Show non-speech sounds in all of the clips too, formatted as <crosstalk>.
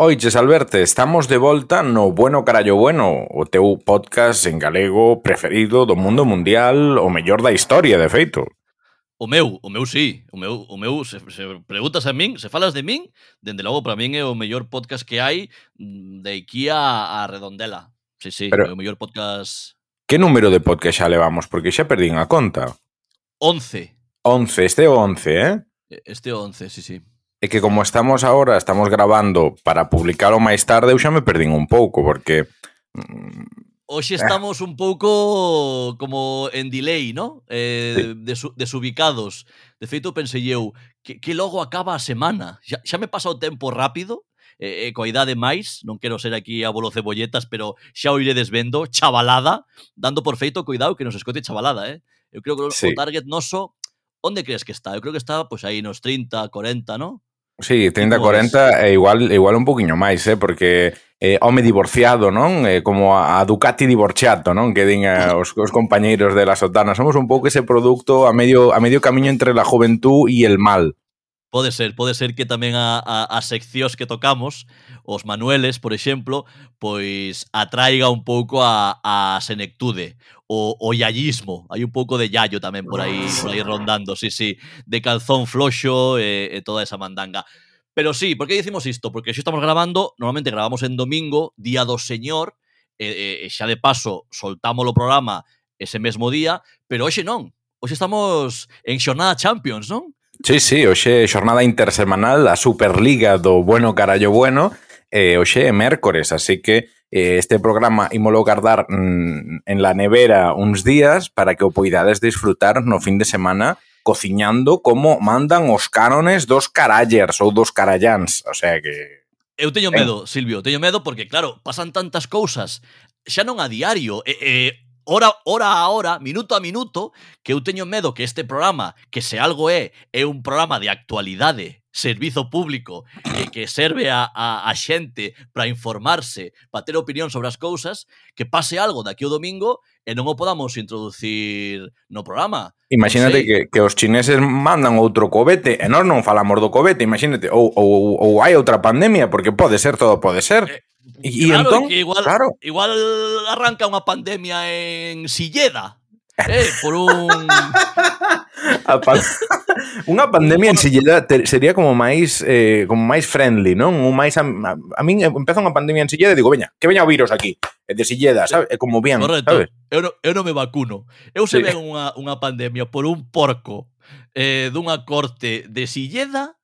Oiches, Alberto, estamos de volta no Bueno Carallo Bueno, o teu podcast en galego preferido do mundo mundial, o mellor da historia, de feito. O meu, o meu sí, o meu, o meu se, se preguntas a min, se falas de min, dende logo para min é o mellor podcast que hai de aquí a, a Redondela. Sí, sí, Pero, o mellor podcast... Que número de podcast xa levamos? Porque xa perdín a conta. 11. 11, este é o 11, eh? Este é o 11, sí, sí é que como estamos agora, estamos grabando para publicalo máis tarde, eu xa me perdín un pouco, porque... Mm, Hoxe estamos un pouco como en delay, ¿no? Eh, sí. des, desubicados. De feito, pensei eu, que, que logo acaba a semana. Xa, xa me pasa o tempo rápido, eh, coa idade máis, non quero ser aquí a bolo cebolletas, pero xa o iredes vendo, chavalada, dando por feito, cuidado, que nos escote chavalada, eh? Eu creo que sí. o target noso, onde crees que está? Eu creo que está, pois, pues, aí nos 30, 40, ¿no? Sí, 30, 40 e igual, igual un poquinho máis, eh, porque eh, home divorciado, non? Eh, como a, a Ducati divorciato, non? Que din eh, os, os compañeiros de la Sotana. Somos un pouco ese produto a medio, a medio camiño entre la juventud e el mal. Pode ser, pode ser que tamén a, a, as seccións que tocamos, os manueles, por exemplo, pois atraiga un pouco a, a senectude, o, o yallismo. Hai un pouco de yallo tamén por aí, por aí rondando, sí, sí, de calzón floxo e, e toda esa mandanga. Pero sí, por que dicimos isto? Porque xa estamos grabando, normalmente grabamos en domingo, Día do Señor, e, e xa de paso soltamos o programa ese mesmo día, pero hoxe non, Hoxe estamos en xornada Champions, non? Sí, sí, hoxe xornada intersemanal da Superliga do Bueno Carallo Bueno eh, hoxe é mércores, así que eh, este programa imolo guardar mm, en la nevera uns días para que o poidades disfrutar no fin de semana cociñando como mandan os cánones dos carallers ou dos carallans, o sea que... Eu teño medo. Silvio, teño medo porque, claro, pasan tantas cousas xa non a diario, e, e hora, hora a hora, minuto a minuto, que eu teño medo que este programa, que se algo é, é un programa de actualidade, servizo público, e que serve a, a, a xente para informarse, para ter opinión sobre as cousas, que pase algo daqui o domingo e non o podamos introducir no programa. Imagínate que, que os chineses mandan outro cobete e nós non falamos do cobete, imagínate, ou, ou, ou hai outra pandemia, porque pode ser, todo pode ser. Eh, Y, y claro, que igual, claro. igual, arranca unha pandemia en Silleda. <laughs> Eh, por un... <laughs> Unha eh, pandemia en Silleda sería como máis eh, como máis friendly, non? Un máis a, a, a min empeza unha pandemia en Silleda e digo, veña, que veña o virus aquí, de Silleda, sabe? É como bien, Correcto. sabes? Eu non, eu non me vacuno. Eu se sí. ven unha, unha pandemia por un porco eh, dunha corte de Silleda,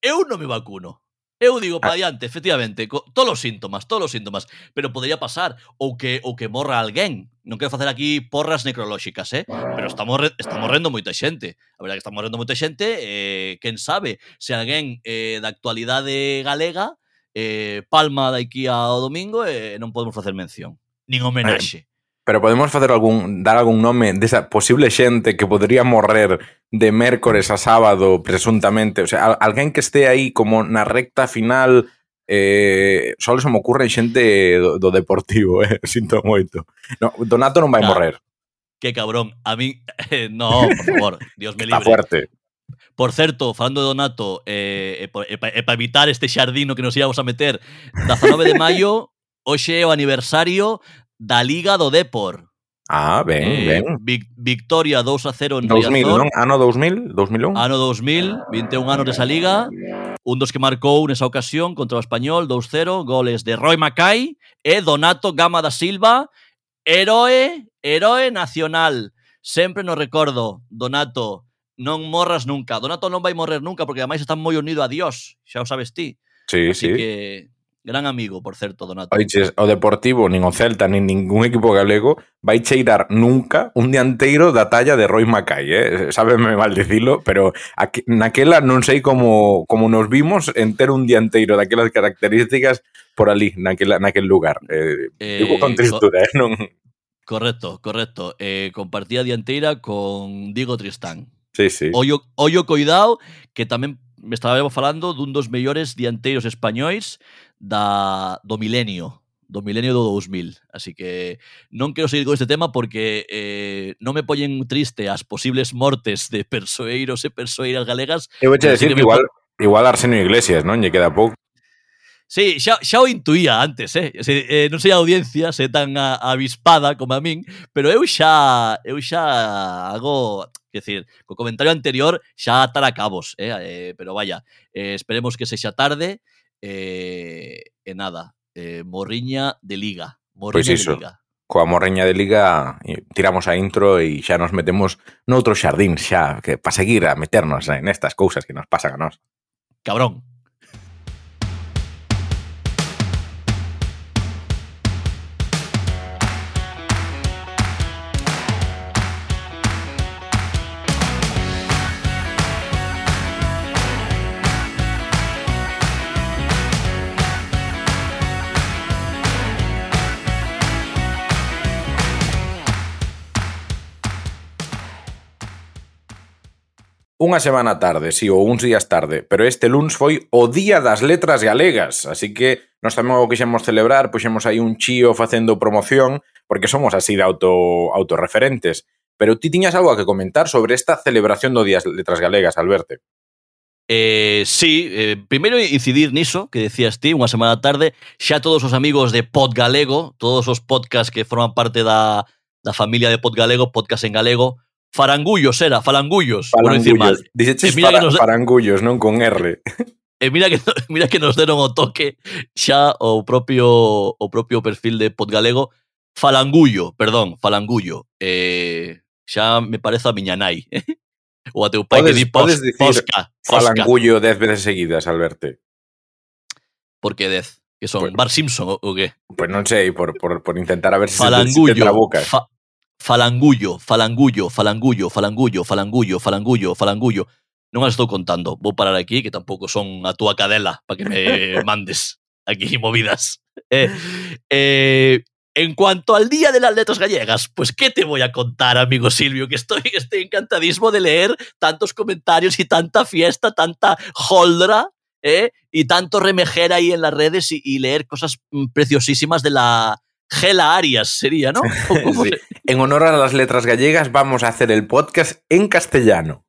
eu non me vacuno. Eu digo ah. para diante, efectivamente, co, todos os síntomas, todos os síntomas, pero podría pasar ou que ou que morra alguén. Non quero facer aquí porras necrolóxicas, eh? Pero estamos está morrendo moita xente. A verdade que está morrendo moita xente, eh, quen sabe, se alguén eh, da actualidade galega eh, palma daqui ao domingo e eh, non podemos facer mención. Nin eh, homenaxe. Pero podemos facer algún dar algún nome desa posible xente que podría morrer de mércores a sábado presuntamente, o sea, alguén que este aí como na recta final eh, só se me ocurre xente do, do Deportivo, <laughs> eh, sinto moito. No, Donato non vai nah, morrer. Que cabrón, a mí eh, no, por favor, <laughs> Dios me libre. Está fuerte. Por certo, falando de Donato, eh, e, pa, e para evitar este xardino que nos íamos a meter, 19 de maio, hoxe é o aniversario da Liga do Depor. Ah, ben, eh, ben. Vic, victoria 2 a 0 en 2000, Riazor. Non? Ano 2000, 2001. Ano 2000, 21 anos desa liga. Un dos que marcou nesa ocasión contra o Español, 2-0, goles de Roy Macai e Donato Gama da Silva, heroe, heroe nacional. Sempre nos recordo, Donato, non morras nunca. Donato non vai morrer nunca porque ademais está moi unido a Dios, xa o sabes ti. Sí, Así sí. que Gran amigo, por certo, Donato. Oiches, o Deportivo, nin o Celta, nin ningún equipo galego vai cheirar nunca un dianteiro da talla de Roy Macai, eh? Sábeme mal dicilo, pero aquí, naquela non sei como, como nos vimos en ter un dianteiro daquelas características por ali, naquela, naquel lugar. Eh, eh, digo con tristura, eh? Non... Correcto, correcto. Eh, compartía dianteira con Diego Tristán. Sí, sí. Ollo, ollo coidado, que tamén me estaba falando dun dos mellores dianteiros españois da, do milenio do milenio do 2000. Así que non quero seguir con este tema porque eh, non me poñen triste as posibles mortes de persoeiros e persoeiras galegas. Eu vou decir que, que igual, me... igual Arsenio Iglesias, non? Lle queda pouco. Sí, xa, xa o intuía antes, eh? Se, eh non sei a audiencia se tan a, avispada como a min, pero eu xa eu xa hago, que decir, co comentario anterior xa atar a cabos, eh? eh pero vaya, eh, esperemos que se xa tarde, Eh, e, e nada, eh, Morriña de Liga. Morriña pois iso, de Liga. coa Morriña de Liga eh, tiramos a intro e xa nos metemos noutro xardín xa, que para seguir a meternos nestas cousas que nos pasan a nós. Cabrón. Unha semana tarde, si, sí, ou uns días tarde, pero este luns foi o Día das Letras Galegas, así que nós tamén o quixemos celebrar, puxemos aí un chío facendo promoción, porque somos así de auto, autorreferentes. Pero ti tiñas algo a que comentar sobre esta celebración do Día das Letras Galegas, Alberto. Eh, sí, eh, primeiro incidir niso que decías ti, unha semana tarde xa todos os amigos de Pod Galego todos os podcasts que forman parte da, da familia de Pod Galego, podcast en galego Farangullos era, farangullos, por decir mal. Dices fara, nos... farangullos, non con R. <laughs> E mira que, mira que nos deron o toque xa o propio o propio perfil de Podgalego Falangullo, perdón, falangullo. Eh, xa me parece a miña nai. <laughs> Ou a teu pai podes, que di pos, podes dicir posca, posca. falangullo dez veces seguidas, Alberto. Por que dez? Que son pues, Bar Simpson o ou que? Pois pues non sei, por, por, por intentar a ver se, se te trabucas. Fa, falangullo, falangullo, falangullo, falangullo, falangullo, falangullo, falangullo. Non as estou contando. Vou parar aquí, que tampouco son a túa cadela para que me <laughs> mandes aquí movidas. Eh, eh, en cuanto al Día de las Letras Gallegas, pues ¿qué te voy a contar, amigo Silvio? Que estoy, <laughs> estoy encantadísimo de leer tantos comentarios y tanta fiesta, tanta holdra ¿eh? y tanto remejer ahí en las redes y, y leer cosas preciosísimas de la, Gela Arias sería, ¿no? <laughs> sí. En honor a las letras gallegas vamos a hacer el podcast en castellano.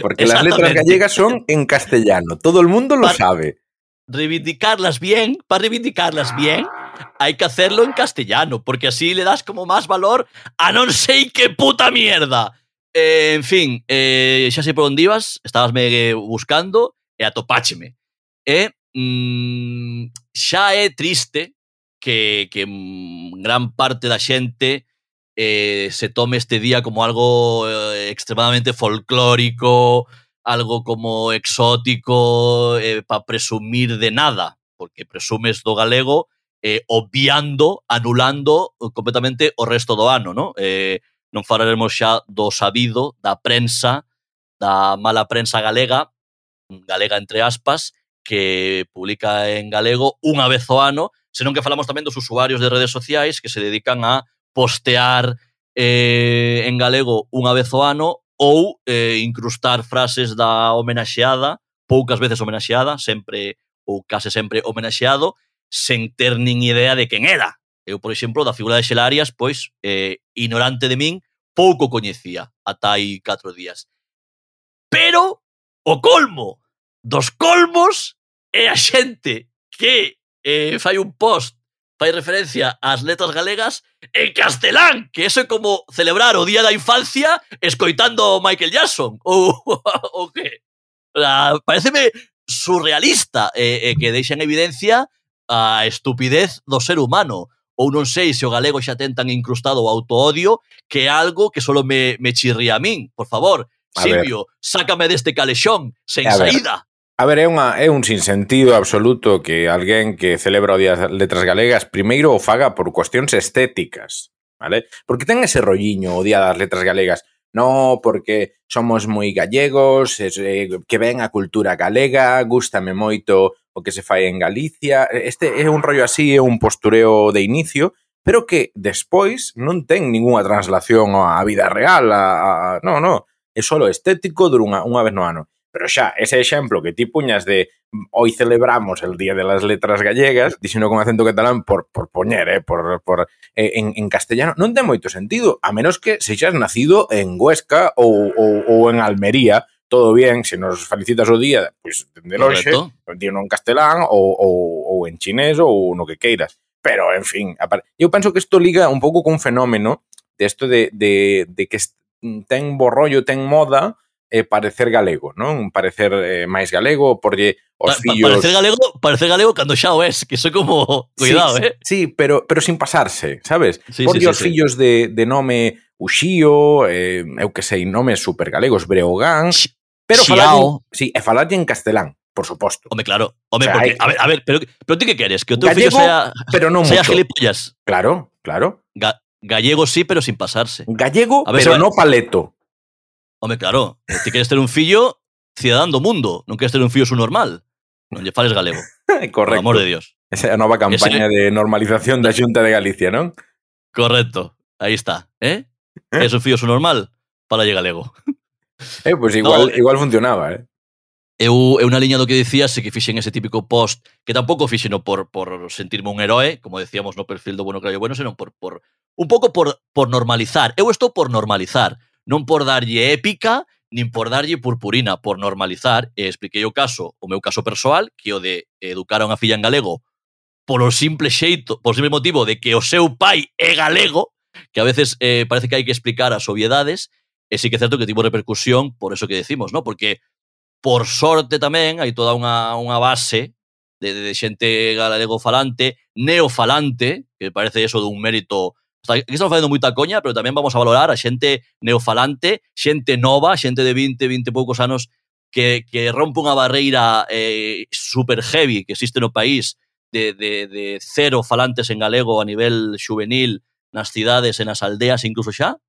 Porque las letras gallegas son en castellano. Todo el mundo lo para sabe. Reivindicarlas bien, para reivindicarlas bien, hay que hacerlo en castellano, porque así le das como más valor a no sé qué puta mierda. Eh, en fin, eh, xa sei por onde ibas, estabas me buscando e atopácheme. E mm, xa é triste que, que gran parte da xente eh, se tome este día como algo eh, extremadamente folclórico, algo como exótico, eh, para presumir de nada, porque presumes do galego eh, obviando, anulando eh, completamente o resto do ano, ¿no? Eh, non falaremos xa do sabido, da prensa, da mala prensa galega, galega entre aspas, que publica en galego unha vez o ano, senón que falamos tamén dos usuarios de redes sociais que se dedican a postear eh, en galego unha vez o ano ou eh, incrustar frases da homenaxeada, poucas veces homenaxeada, sempre ou case sempre homenaxeado, sen ter nin idea de quen era. Eu, por exemplo, da figura de Xelarias, pois, eh, ignorante de min, pouco coñecía ata hai catro días. Pero o colmo dos colmos é a xente que eh, fai un post, fai referencia ás letras galegas en castelán, que eso é como celebrar o día da infancia escoitando Michael Jackson, ou, o que? O pareceme surrealista e, eh, que deixa en evidencia a estupidez do ser humano. Ou non sei se o galego xa ten tan incrustado o autoodio que é algo que solo me, me chirría a min. Por favor, a Silvio, ver. sácame deste calexón sen a saída. Ver. A ver, é, unha, é un sinsentido absoluto que alguén que celebra o Día das Letras Galegas primeiro o faga por cuestións estéticas, vale? Porque ten ese rolliño o Día das Letras Galegas. No, porque somos moi gallegos, eh, que ven a cultura galega, gústame moito o que se fai en Galicia. Este é un rollo así, é un postureo de inicio, pero que despois non ten ningunha translación á vida real, a, a, no, no, é solo estético dura unha, unha vez no ano. Pero xa, ese exemplo que ti puñas de hoy celebramos el Día de las Letras Gallegas, dixendo con acento catalán por, por poñer, eh, por, por, eh, en, en castellano, non ten moito sentido, a menos que sexas nacido en Huesca ou, ou, ou en Almería, todo bien, se nos felicitas o día, pois pues, dende loxe, dino en castelán ou, ou, ou en chinés ou no que queiras. Pero, en fin, eu penso que isto liga un pouco cun fenómeno de isto de, de, de que ten borrollo, ten moda, eh, parecer galego, non? Un parecer eh, máis galego, porlle os pa, fillos... Parecer galego, parecer galego cando xa o es, que iso como... Cuidado, sí, eh? Sí, pero, pero sin pasarse, sabes? Sí, porlle sí, os sí. fillos de, de nome Uxío, eh, eu que sei, nomes super galegos, Breogán... Pero falarlle, sí, e falarlle en castelán, por suposto. Home, claro. Home, o sea, porque, hay... a ver, a ver, pero, pero ti que queres? Que o teu gallego, fillo sea, pero non sea mucho. gilipollas. Claro, claro. Ga gallego sí, pero sin pasarse. Gallego, a ver, pero a no paleto. Home, claro, ti queres ter un fillo cidadán do mundo, non queres ter un fillo su normal. Non lle fales galego. <laughs> Correcto. Por amor de Dios. Esa é a nova campaña Ese... de normalización da Xunta de Galicia, non? Correcto. Aí está, ¿eh? eh? Es un fillo su normal para lle galego. Eh, pois pues igual, no, igual funcionaba, eh? Eu, é unha liña do que dicías se que fixen ese típico post que tampouco fixeno por, por sentirme un heroe, como decíamos no perfil do Bueno Crayo Bueno, senón por, por un pouco por, por normalizar. Eu estou por normalizar. Non por darlle épica, nin por darlle purpurina, por normalizar, e expliquei o caso, o meu caso persoal, que o de educar a unha filla en galego polo simple xeito, por simple motivo de que o seu pai é galego, que a veces eh, parece que hai que explicar as obviedades, e sí que é certo que tivo repercusión por eso que decimos, ¿no? porque por sorte tamén hai toda unha, unha base de, de, de xente galego falante, neofalante, que parece eso dun mérito Aquí estamos facendo moita coña, pero tamén vamos a valorar a xente neofalante, xente nova, xente de 20, 20 e poucos anos que, que rompe unha barreira eh, super heavy que existe no país de, de, de cero falantes en galego a nivel juvenil nas cidades e nas aldeas incluso xa,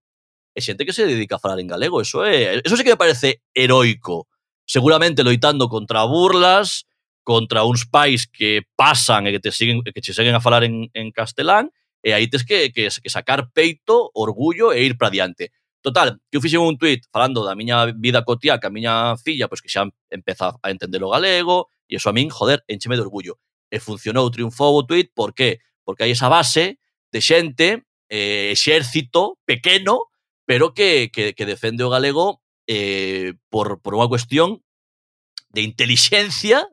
e xente que se dedica a falar en galego. Eso é, eso sí que me parece heroico. Seguramente loitando contra burlas, contra uns pais que pasan e que te siguen que che seguen a falar en, en castelán, E aí tes que, que, que sacar peito, orgullo e ir para diante. Total, que eu fixen un tweet falando da miña vida cotía que a miña filla, pois que xa empeza a entender o galego, e eso a min, joder, encheme de orgullo. E funcionou, triunfou o tweet, por qué? Porque hai esa base de xente, eh, exército, pequeno, pero que, que, que defende o galego eh, por, por unha cuestión de inteligencia,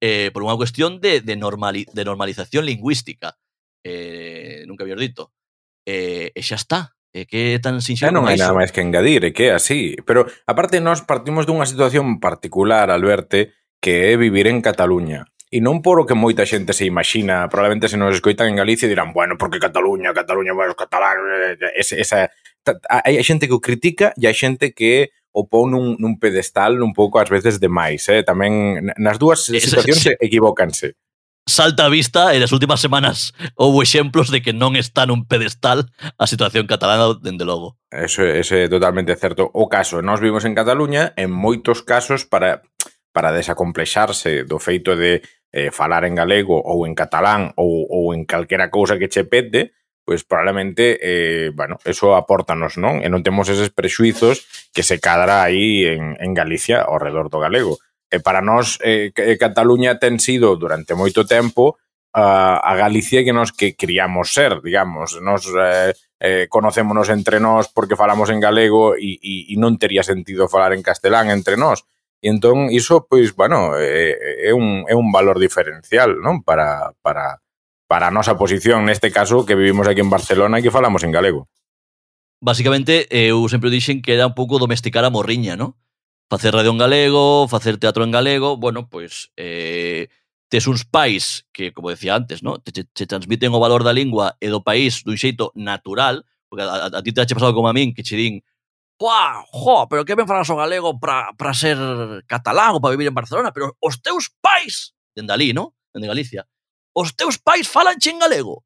eh, por unha cuestión de, de, normali de normalización lingüística eh, nunca había dito. Eh, e xa está. Eh, e que é tan sinxelo non hai nada máis que engadir, e que é así. Pero, aparte, nós partimos dunha situación particular, Alberto, que é vivir en Cataluña. E non por o que moita xente se imagina, probablemente se nos escoitan en Galicia dirán, bueno, porque Cataluña, Cataluña, bueno, os catalanes, eh, esa, esa... Hai xente que o critica e hai xente que o pon nun, nun pedestal un pouco ás veces demais, eh? tamén nas dúas situacións Eso, equivócanse salta a vista en as últimas semanas houve exemplos de que non está nun pedestal a situación catalana dende logo. Eso ese é totalmente certo. O caso, nós vimos en Cataluña en moitos casos para para desacomplexarse do feito de eh, falar en galego ou en catalán ou, ou en calquera cousa que che pete, pois probablemente, eh, bueno, eso apórtanos, non? E non temos eses prexuizos que se cadra aí en, en Galicia ao redor do galego. E para nós, eh, eh, Cataluña ten sido durante moito tempo a, a Galicia que nos que criamos ser, digamos. Nos eh, eh, conocémonos entre nós porque falamos en galego e, e, e non tería sentido falar en castelán entre nós. E entón, iso, pois, bueno, é, é, un, é un valor diferencial, non? Para, para, para a nosa posición, neste caso, que vivimos aquí en Barcelona e que falamos en galego. Basicamente, eu sempre dixen que era un pouco domesticar a morriña, non? facer radio en galego, facer teatro en galego, bueno, pois eh, tes uns pais que, como decía antes, no? te, te, te transmiten o valor da lingua e do país dun xeito natural, porque a, a, a ti te ha pasado como a min, que che din, Pua, jo, pero que ben falas o galego para ser catalán ou para vivir en Barcelona, pero os teus pais, dende ali, no? Dende Galicia, os teus pais falan en galego.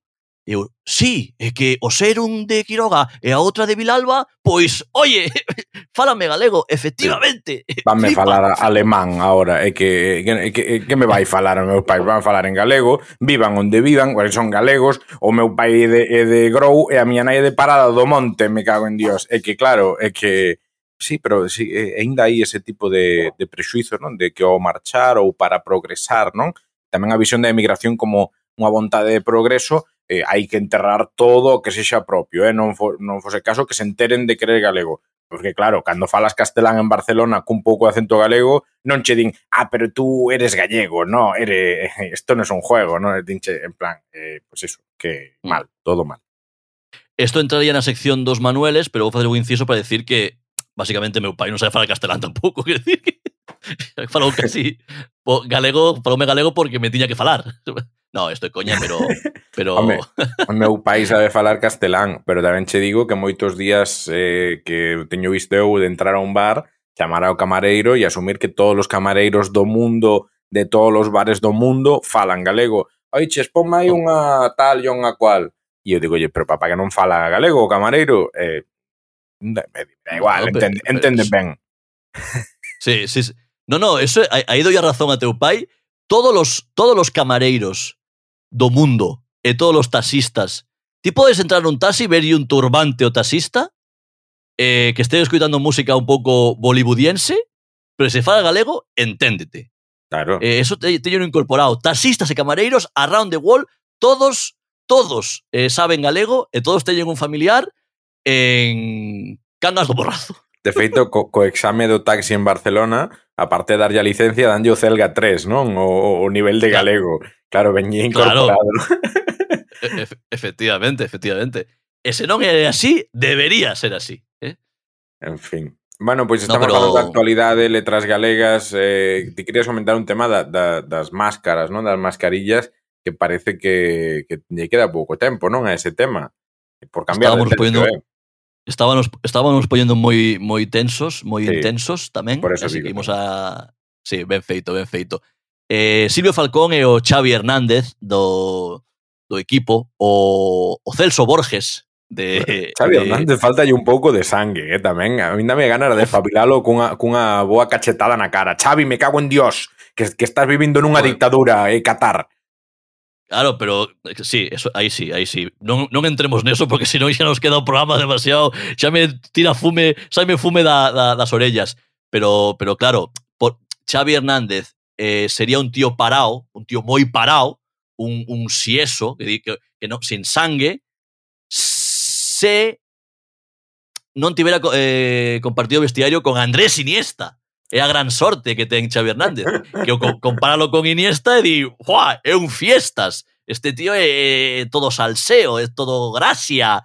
Eu, sí, é que o ser un de Quiroga e a outra de Vilalba, pois, oye, <laughs> fálame galego, efectivamente. Vanme flipa. falar alemán ahora, é que, que, que, que me vai falar o meu pai, van falar en galego, vivan onde vivan, son galegos, o meu pai é de, é de Grou e a miña nai é de Parada do Monte, me cago en Dios. É que, claro, é que... Sí, pero sí, ainda hai ese tipo de, de prexuizos, non? De que ao marchar ou para progresar, non? Tamén a visión da emigración como unha vontade de progreso eh, hai que enterrar todo o que sexa propio, eh? non, fo, non fose caso que se enteren de querer galego. Porque claro, cando falas castelán en Barcelona cun pouco de acento galego, non che din, ah, pero tú eres gallego, no, eres, <laughs> esto no es un juego, no, dinche, en plan, eh, pues eso, que Mm. mal, todo mal. Esto entraría na sección dos manueles, pero vou facer un inciso para decir que basicamente meu pai non sabe falar castelán tampouco, <laughs> quer decir que falou casi po, galego, faloume galego porque me tiña que falar. <laughs> No, estoy coña, pero... <laughs> pero... Home, <laughs> o meu pai sabe falar castelán, pero tamén che digo que moitos días eh, que teño visto eu de entrar a un bar, chamar ao camareiro e asumir que todos os camareiros do mundo, de todos os bares do mundo, falan galego. Oi, che, ponme aí unha tal e unha cual. E eu digo, oye, pero papá que non fala galego o camareiro, eh, me, da igual, no, entende, pero, entende pero, ben. <laughs> Sí, sí, sí. No, no, eso aí doy a razón a teu pai. Todos los, todos los camareiros do mundo e todos os taxistas. Ti podes entrar nun taxi, verlle un turbante o taxista, eh, que estea escuitando música un pouco bolivudiense, pero se fala galego, enténdete. Claro. Eh, eso te, teño incorporado. Taxistas e camareiros, around the world, todos, todos eh, saben galego e todos teñen un familiar en cangas do borrazo. De feito, co, co exame do taxi en Barcelona, aparte de darlle a licencia, danlle o Celga 3, non? O, o nivel de galego. Claro, veñía incorporado. Claro. e efectivamente, efectivamente. E se non é así, debería ser así. Eh? En fin. Bueno, pois estamos no, pero... falando da actualidade, letras galegas, eh, ti querías comentar un tema da, da, das máscaras, non? Das mascarillas, que parece que, que lle queda pouco tempo, non? A ese tema. Por cambiar Estábamos de tercio, poñendo... eh? Estábamos, estábamos poñendo moi moi tensos, moi sí, intensos tamén, por eso así digo, que imos a Sí, ben feito, ben feito. Eh, Silvio Falcón e o Xavi Hernández do, do equipo, o, o Celso Borges de <laughs> Xavi de, Hernández falta un pouco de sangue, eh, tamén. A mí dame ganas de fabilalo cunha, cunha boa cachetada na cara. Xavi, me cago en Dios, que, que estás vivindo nunha bueno. dictadura, eh, Qatar. Claro, pero eh, sí, eso, aí sí, aí sí. Non, non entremos neso porque senón xa nos queda o programa demasiado, xa me tira fume, xa me fume da, da, das. Pero, pero claro, por, Xavi Hernández eh, sería un tío parao, un tío moi parao, un, un sieso, que, que, que no, sin sangue, se non tivera eh, compartido vestiario con Andrés Iniesta. é a gran sorte que ten Xavi Hernández. Que o co compáralo con Iniesta e di, "Jua, é un fiestas. Este tío é, é todo salseo, é todo gracia."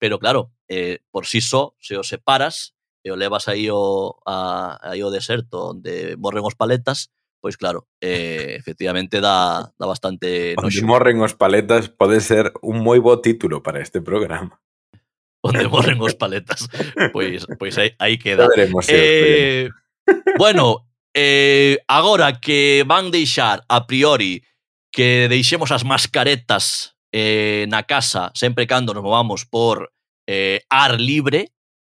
Pero claro, eh, por si sí só, se o separas e o levas aí o, a, aí o deserto onde morren os paletas, pois claro, eh, efectivamente dá, dá bastante... Onde noxo. morren os paletas pode ser un moi bo título para este programa. Onde morren os paletas. Pois, pois aí, aí queda. Veremos, eh, Bueno, eh, agora que van deixar a priori que deixemos as mascaretas eh, na casa sempre cando nos movamos por eh, ar libre,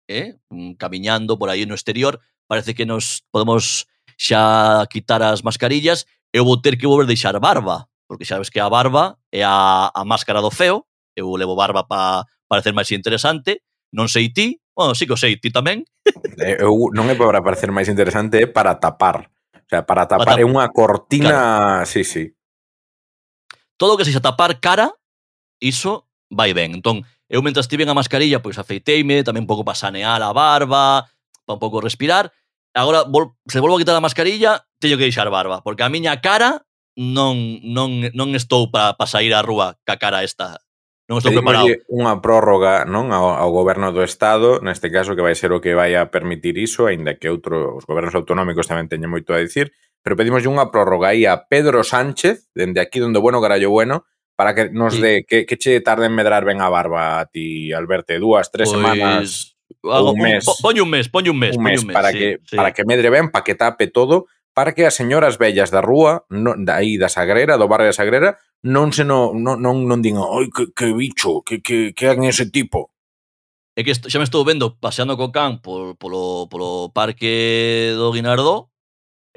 eh, mm, camiñando por aí no exterior, parece que nos podemos xa quitar as mascarillas, eu vou ter que volver deixar barba, porque xa ves que a barba é a, a máscara do feo, eu levo barba para parecer máis interesante, non sei ti, Bueno, sí que o sei ti tamén. Eh, eu non é para parecer máis interesante, é para tapar. O sea, para tapar para... é unha cortina, claro. sí, sí. Todo o que sexa tapar cara, iso vai ben. Entón, eu mentre estive a mascarilla, pois afeiteime, tamén un pouco para sanear a barba, para un pouco respirar. Agora, vol se volvo a quitar a mascarilla, teño que deixar barba, porque a miña cara non, non, non estou para pa sair á rúa ca cara esta Non estou preparado. Unha prórroga non ao, ao goberno do Estado, neste caso que vai ser o que vai a permitir iso, aínda que outro, os gobernos autonómicos tamén teñen moito a dicir, pero pedimoslle unha prórroga aí a Pedro Sánchez, dende aquí donde bueno carallo bueno, para que nos sí. dé que, que che tarde en medrar ben a barba a ti, Alberto, dúas, tres pois, semanas, Hago, un mes. Po, poñe un mes, poñe un mes, un mes, un mes para sí, que sí. para que medre ben, para que tape todo, para que as señoras bellas da rúa, no, da aí da Sagrera, do barrio da Sagrera, non se no, non, non, non din, oi, que, que bicho, que, que, que é ese tipo. É que xa me estou vendo paseando co can por, polo, polo parque do Guinardó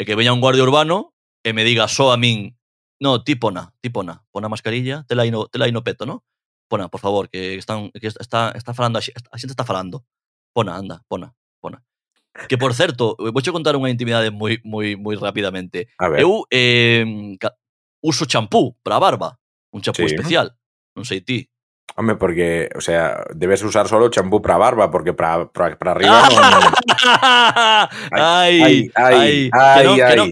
e que veña un guardia urbano e me diga só a min No, ti pona, ti pona. Pona mascarilla, tela aí no, tela aí no peto, no? Pona, por favor, que están que está está falando a xente, a xente está falando. Pona, anda, pona, pona. Que por certo, vouche contar unha intimidade moi moi moi rapidamente. Eu eh uso champú para a barba. Un champú sí. especial. Non sei ti. Home, porque, o sea, debes usar solo champú para barba, porque para, para, para arriba non... <laughs> ai, ai, ai, ai, que non. Que non,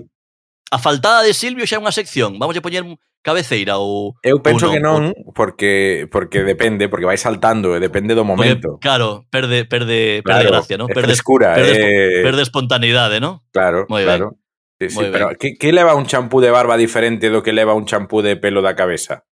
a faltada de Silvio xa é unha sección. Vamos a poñer cabeceira ou Eu penso ou non, que non, porque porque depende, porque vai saltando, depende do momento. Porque, claro, perde perde claro, perde gracia, ¿no? Perde frescura, perde, eh... perde espontaneidade, ¿no? Claro, Muy claro. Ben. Sí, sí, pero que, que leva un champú de barba diferente do que leva un champú de pelo da cabeza?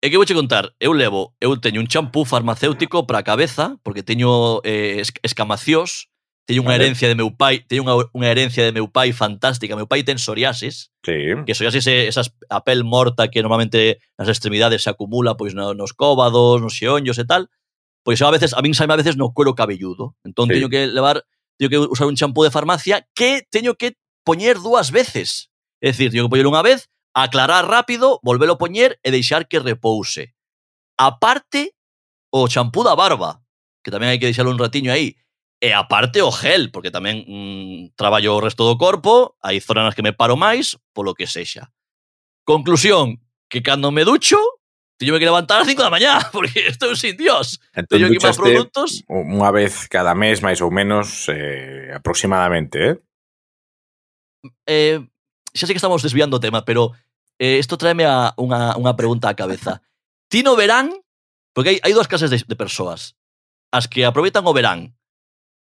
É que vouche contar, eu levo, eu teño un champú farmacéutico para a cabeza, porque teño eh, escamacións, teño unha herencia de meu pai, teño unha, unha herencia de meu pai fantástica, meu pai ten psoriasis, sí. que psoriasis é esas, a pel morta que normalmente nas extremidades se acumula pois no, nos cóbados, nos xeonllos e tal, pois a veces, a min saime a veces no cuero cabelludo, entón sí. teño que levar teño que usar un champú de farmacia que teño que poñer dúas veces. É dicir, teño que poñer unha vez, aclarar rápido, volvelo poñer e deixar que repouse. Aparte, o champú da barba, que tamén hai que deixalo un ratiño aí. E aparte o gel, porque tamén mm, traballo o resto do corpo, hai zonas nas que me paro máis, polo que sexa. Conclusión, que cando me ducho, teño que levantar ás 5 da mañá, <laughs> porque estou sin dios. Entón, teño que ir máis produtos. Unha vez cada mes, máis ou menos, eh, aproximadamente, eh? eh, xa sei que estamos desviando o tema, pero eh, isto tráeme a unha, unha pregunta á cabeza. Ti no verán, porque hai, hai dúas clases de, de persoas, as que aproveitan o verán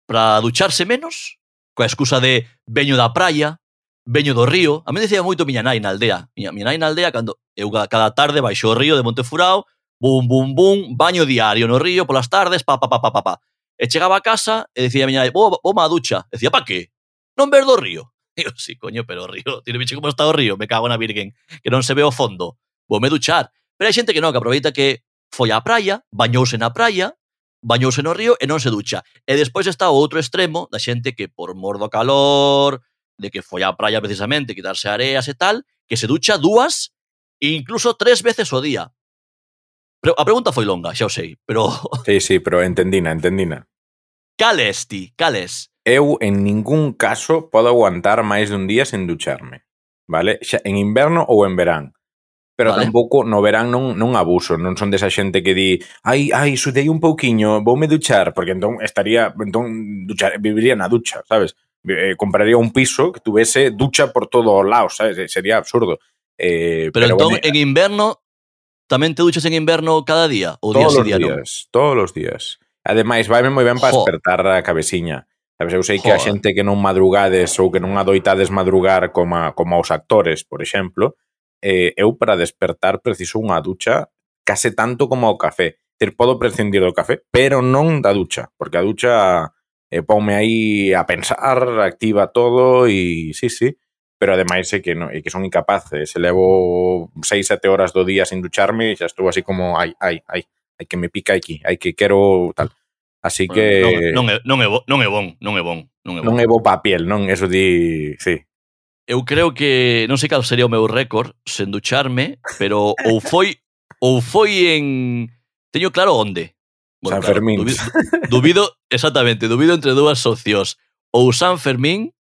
para ducharse menos, coa excusa de veño da praia, veño do río. A mí decía moito miña nai na aldea. Miña, miña nai na aldea, cando eu cada tarde baixo o río de Montefurao, bum, bum, bum, baño diario no río polas tardes, pa, pa, pa, pa, pa, pa. E chegaba a casa e dicía a miña nai, vou, vou má ducha. E dicía, pa que? Non ver do río eu, <laughs> sí, coño, pero o río, Tiene bicho como está o río, me cago na virgen, que non se ve o fondo, vou me duchar. Pero hai xente que non, que aproveita que foi á praia, bañouse na praia, bañouse no río e non se ducha. E despois está o outro extremo da xente que por mor do calor, de que foi á praia precisamente, quitarse areas e tal, que se ducha dúas e incluso tres veces o día. Pero a pregunta foi longa, xa o sei, pero... Sí, sí, pero entendina, entendina. <laughs> Cales, ti, cales eu en ningún caso podo aguantar máis dun día sen ducharme, vale? Xa en inverno ou en verán. Pero vale. tampouco no verán non, non abuso, non son desa xente que di ai, ai, sudei un pouquiño, voume duchar, porque entón estaría, entón duchar, viviría na ducha, sabes? Eh, eh compraría un piso que tuvese ducha por todo o lado, sabes? Eh, sería absurdo. Eh, pero, pero entón, bueno, en inverno, tamén te duchas en inverno cada día? Ou todos día, os día, días, todos os días. Ademais, vai moi ben para despertar a cabeciña. Sabes, eu sei que a xente que non madrugades ou que non adoitades madrugar como, como os actores, por exemplo, eh, eu para despertar preciso unha ducha case tanto como o café. Ter podo prescindir do café, pero non da ducha, porque a ducha eh, ponme aí a pensar, activa todo e sí, sí, pero ademais é que, no, é que son incapaces. Se levo 6, 7 horas do día sin ducharme e xa estou así como, ai, ai, ai, hai que me pica aquí, hai que quero tal. Así bueno, que non, non, é, non, é, non é bon, non é bon, non é bon. Non é bo pa piel, non, eso di, sí. Eu creo que non sei cal sería o meu récord sen ducharme, pero ou foi ou foi en teño claro onde. Bueno, San claro, Fermín. Dubido, dubido exactamente, dubido entre dúas socios, ou San Fermín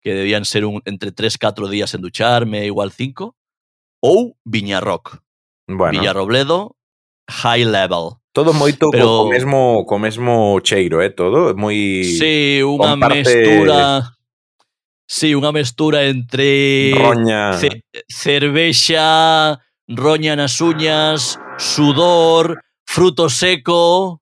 que debían ser un, entre 3 4 días en ducharme, igual 5, ou Viñarroc. Bueno. Villarrobledo, high level. Todo moito Pero, co mesmo co mesmo cheiro, eh? todo, moi Si, sí, unha comparte... mestura Si, sí, unha mestura entre roña, ce, cervexa, roña nas uñas, sudor, fruto seco,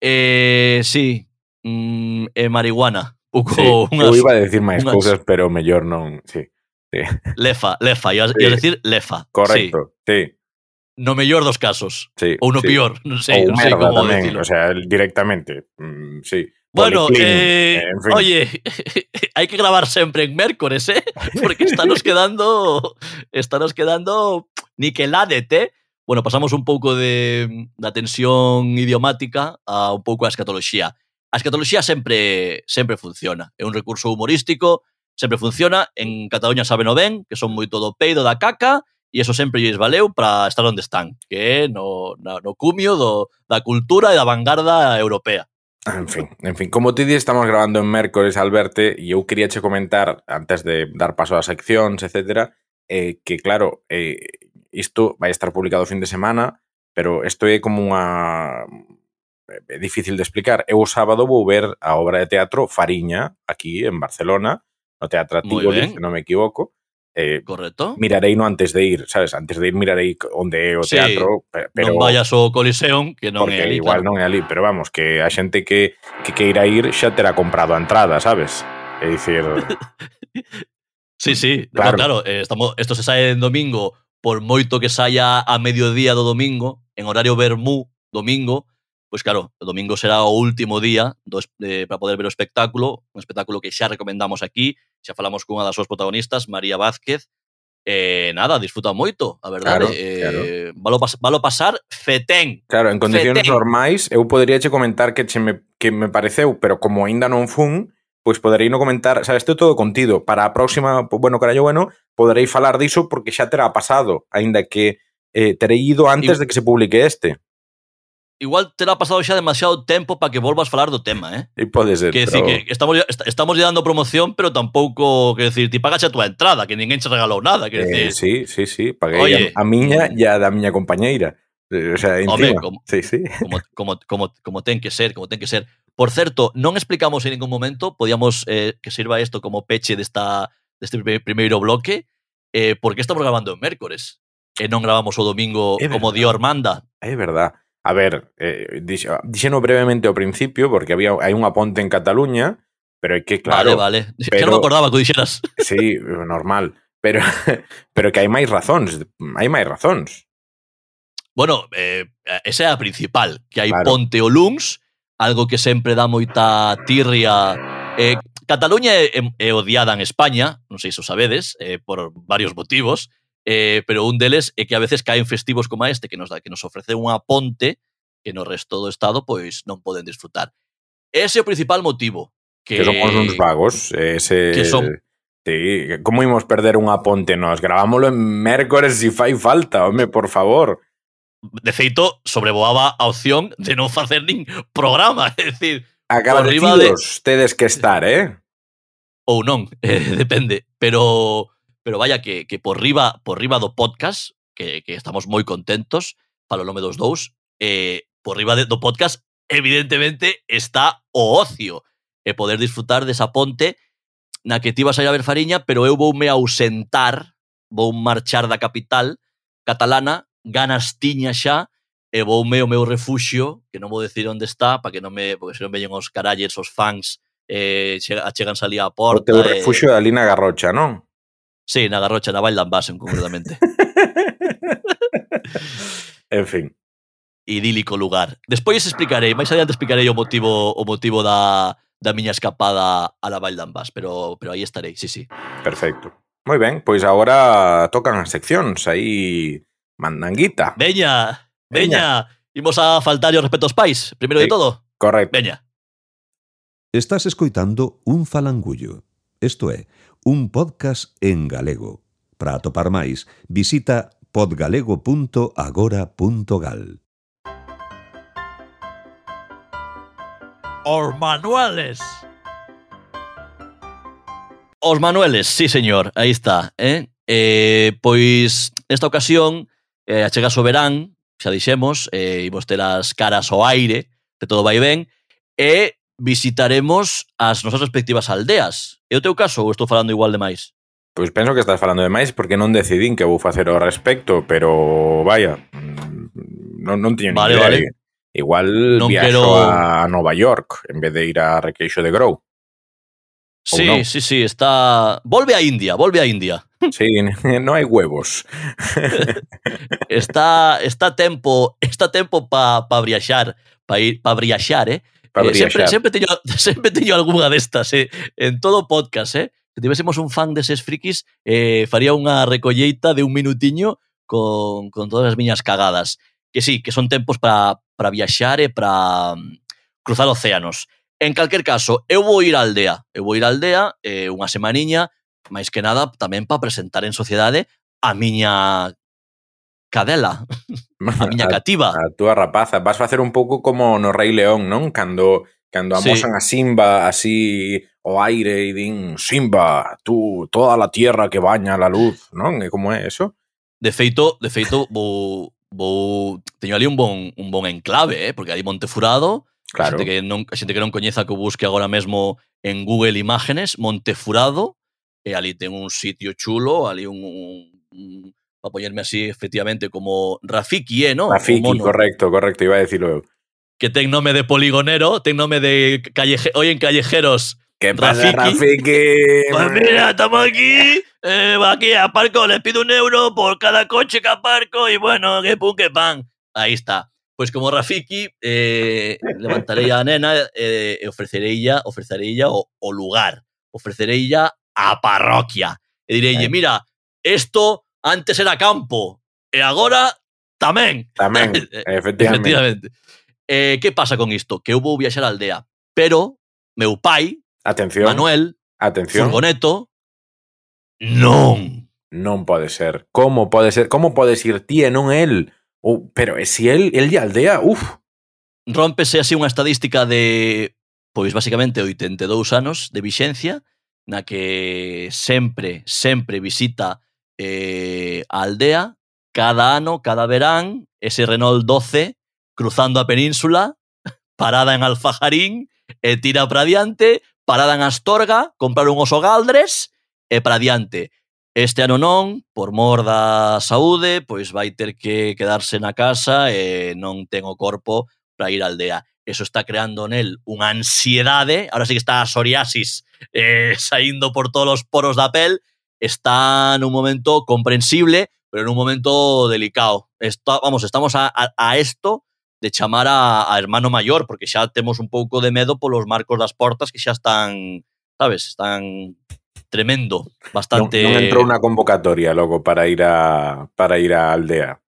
eh, si, sí, mm, e marihuana. Pouco sí, <laughs> unhas, eu iba a decir máis unhas... cousas, pero mellor non, si. Sí, sí. Lefa, lefa, ibas, sí. ibas a decir lefa. Correcto, sí. sí no mellor dos casos. Sí, ou no sí. pior, <laughs> non sei, ou non sei como tamén, decirlo. O sea, directamente, mm, sí. Bueno, Policlin, eh, en fin. oye, <laughs> hai que gravar sempre en mércores, eh? <laughs> Porque estános quedando estános quedando niqueladet, Eh? Bueno, pasamos un pouco de da tensión idiomática a un pouco a escatoloxía. A escatoloxía sempre sempre funciona. É un recurso humorístico, sempre funciona. En Cataluña saben o ben, que son moito do peido da caca, e eso sempre lles valeu para estar onde están, que é no, na, no cumio do, da cultura e da vanguarda europea. Ah, en fin, en fin, como te di, estamos grabando en mércores, Alberte, e eu quería che comentar, antes de dar paso ás seccións, etcétera, eh, que claro, eh, isto vai estar publicado o fin de semana, pero isto é como unha é difícil de explicar. Eu o sábado vou ver a obra de teatro Fariña, aquí en Barcelona, no Teatro Tivoli, se non me equivoco, Eh, Correcto. Mirarei no antes de ir, sabes? Antes de ir mirarei onde é o sí, teatro, pero non vayas ao Coliseum que non porque é ali, igual claro. non é ali, pero vamos, que a xente que que queira ir xa terá comprado a entrada, sabes? É dicir <laughs> Sí, sí, claro, claro eh, estamos, esto se sae en domingo por moito que saia a mediodía do domingo, en horario vermú, domingo, Pois claro, o domingo será o último día do, eh, para poder ver o espectáculo, un espectáculo que xa recomendamos aquí, xa falamos cunha das súas protagonistas, María Vázquez, eh, nada, disfruta moito, a verdade. Claro, eh, claro. Valo, pas, valo pasar fetén. Claro, en condicións fetén. normais, eu podería che comentar que, che me, que me pareceu, pero como aínda non fun, pois poderei no comentar, sabes, isto todo contido. Para a próxima, bueno, carallo bueno, poderei falar diso porque xa terá pasado, aínda que eh, terei ido antes y... de que se publique este igual terá pasado xa demasiado tempo para que volvas falar do tema, eh? E pode ser, que, decir, que estamos, estamos lle dando promoción, pero tampouco, que decir, ti pagaxe a tua entrada, que ninguén che regalou nada, que eh, decir... Sí, sí, sí, paguei Oye, a, a miña e a da miña compañeira. Eh, o sea, encima. Home, como, sí, sí. Como, <laughs> como, como, como ten que ser, como ten que ser. Por certo, non explicamos en ningún momento, podíamos eh, que sirva isto como peche desta, deste primeiro bloque, eh, porque estamos grabando en mércores e non gravamos o domingo é como dio Armanda. É verdad. A ver, eh, ah, dixeno brevemente ao principio, porque había hai unha ponte en Cataluña, pero é que claro... Vale, vale. Pero, que non me acordaba que o dixeras. <laughs> Sí, normal. Pero, pero que hai máis razóns, hai máis razóns. Bueno, eh, esa é a principal, que hai claro. ponte o Luns, algo que sempre dá moita tirria. Eh, Cataluña é, é, é odiada en España, non sei se o sabedes, eh, por varios motivos, eh, pero un deles é que a veces caen festivos como este que nos, da, que nos ofrece unha ponte que no resto do Estado pois non poden disfrutar. Ese é o principal motivo. Que, que somos uns vagos. Ese, que son, Sí, como imos perder unha ponte nos? Gravámoslo en mércores se si fai falta, home, por favor. De feito, sobrevoaba a opción de non facer nin programa, <laughs> é dicir, agradecidos de... tedes que estar, eh? Ou non, <laughs> eh, depende, pero pero vaya que, que por riba por riba do podcast, que, que estamos moi contentos, para o nome dos dous, eh, por riba de, do podcast, evidentemente, está o ocio e poder disfrutar desa ponte na que ti vas a ir a ver Fariña, pero eu voume ausentar, vou marchar da capital catalana, ganas tiña xa, e voume o meu refuxio, que non vou decir onde está, para que non me, porque se non veñen os caralles, os fans, eh, acheganse ali á porta. O teu refuxio eh, ali na Garrocha, non? Sí, na Garrocha, na Val Dambasen, concretamente. <laughs> en fin. Idílico lugar. Despois explicarei, máis adiante explicarei o motivo o motivo da, da miña escapada a la Val d'Ambas, pero, pero aí estarei, sí, sí. Perfecto. Moi ben, pois agora tocan as seccións, aí mandanguita. Veña, veña, imos a faltar o respeto aos pais, primeiro sí, de todo. Correcto. Veña. Estás escoitando un falangullo, isto é, un podcast en galego. Para atopar máis, visita podgalego.agora.gal. Os manuales. Os manuales, sí señor, aí está, eh? Eh, pois nesta ocasión eh, achega o verán, xa dixemos, eh, imos ter as caras ao aire, que todo vai ben, e visitaremos as nosas respectivas aldeas. É o teu caso ou estou falando igual de máis? Pois penso que estás falando de máis porque non decidín que vou facer ao respecto, pero vaya, mm, non, non teño vale, idea. Vale. Igual non viaxo quero... a Nova York en vez de ir a Requeixo de Grou. Sí, no. sí, sí, está... Volve a India, volve a India. Sí, no hai huevos. <laughs> está, está tempo, está tempo pa, pa briaxar, pa, ir pa briaxar, eh? Eh, sempre, sempre, teño, sempre <laughs> teño algunha destas, eh, en todo podcast, eh? Se tivésemos un fan deses frikis, eh, faría unha recolleita de un minutiño con, con todas as miñas cagadas. Que sí, que son tempos para, para viaxar e para um, cruzar océanos. En calquer caso, eu vou ir á aldea. Eu vou ir á aldea eh, unha semaniña, máis que nada, tamén para presentar en sociedade a miña cadela, <laughs> a miña cativa. A, a túa rapaza, vas facer un pouco como no Rei León, non? Cando cando amosan sí. a Simba así o aire e din Simba, tú toda a tierra que baña la luz, non? E como é eso? De feito, de feito vou, vou teño ali un bon un bon enclave, eh? porque ali Montefurado, claro. a xente que non a xente que non coñeza que busque agora mesmo en Google Imágenes Montefurado, e ali ten un sitio chulo, ali un, un, un para poñerme así efectivamente como Rafiki, eh, ¿no? Rafiki, correcto, correcto, iba a decirlo que ten nome de poligonero, ten nome de calleje, hoy en callejeros ¿Qué pasa, Rafiki? <laughs> Pues mira, estamos aquí, eh, aquí aparco, les pido un euro por cada coche que aparco y bueno, que pum, que pan. Ahí está. Pues como Rafiki, eh, levantaré a nena eh, ofrecerei ya, ofrecerei ya o, o lugar, ofrecerei ya a parroquia. Direi, Eh. mira, esto antes era campo e agora tamén. Tamén, <laughs> efectivamente. efectivamente. Eh, que pasa con isto? Que eu vou viaxar á aldea, pero meu pai, atención, Manuel, atención, furgoneto, non. Non pode ser. Como pode ser? Como podes ir ti e non el? Ou, pero e si el, el de aldea, uf. Rómpese así unha estadística de, pois basicamente, 82 anos de vixencia, na que sempre, sempre visita eh, a aldea cada ano, cada verán, ese Renault 12 cruzando a península, <laughs> parada en Alfajarín, e tira para diante, parada en Astorga, comprar un oso galdres e para diante. Este ano non, por mor da saúde, pois vai ter que quedarse na casa e non ten o corpo para ir á aldea. Eso está creando nel unha ansiedade, ahora sí que está a psoriasis <laughs> eh, saindo por todos os poros da pel, está en un momento comprensible, pero en un momento delicado. Está, vamos, estamos a, a, a esto de chamar a, a, hermano mayor, porque xa temos un pouco de medo polos marcos das portas que xa están, sabes, están tremendo, bastante... Non, non entrou unha convocatoria logo para ir a para ir á aldea.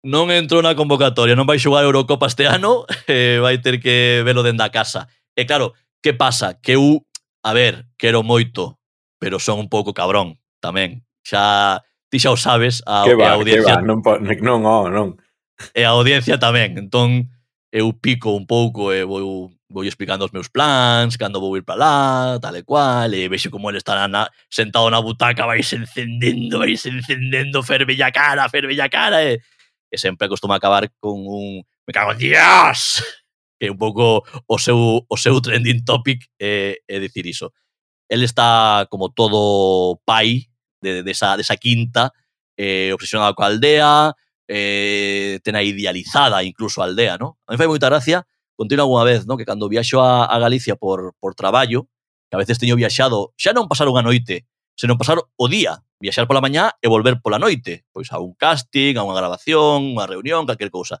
Non entrou na convocatoria, non vai xogar a Eurocopa este ano, <laughs> eh, vai ter que velo dende a casa. E claro, que pasa? Que eu, a ver, quero moito, pero son un pouco cabrón tamén. Xa ti xa o sabes a, que va, a audiencia. Que va, non, non, oh, non. E a audiencia tamén. Entón, eu pico un pouco e vou, vou explicando os meus plans, cando vou ir para lá, tal e cual, e vexo como ele está na, sentado na butaca, vais encendendo, vais encendendo, fervella cara, fervella cara, e, e sempre costuma acabar con un me cago en Dios! Que é un pouco o seu, o seu trending topic é, é dicir iso. Ele está como todo pai de, de, esa, de esa quinta eh, obsesionado coa aldea, eh, tena idealizada incluso a aldea, ¿no? A mí fai moita gracia, contei unha vez, ¿no? que cando viaxo a, a Galicia por, por traballo, que a veces teño viaxado, xa non pasar unha noite, senón pasar o día, viaxar pola mañá e volver pola noite, pois a un casting, a unha grabación, unha reunión, calquer cousa.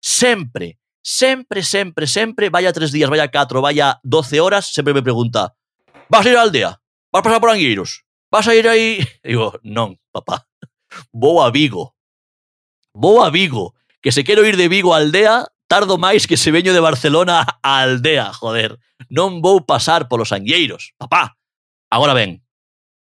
Sempre, sempre, sempre, sempre, vaya tres días, vaya catro, vaya doce horas, sempre me pregunta, vas a ir á aldea? Vas pasar por Anguiros? vas a ir aí? Digo, non, papá, vou a Vigo. Vou a Vigo, que se quero ir de Vigo a aldea, tardo máis que se veño de Barcelona a aldea, joder. Non vou pasar polos anlleiros, papá. Agora ben,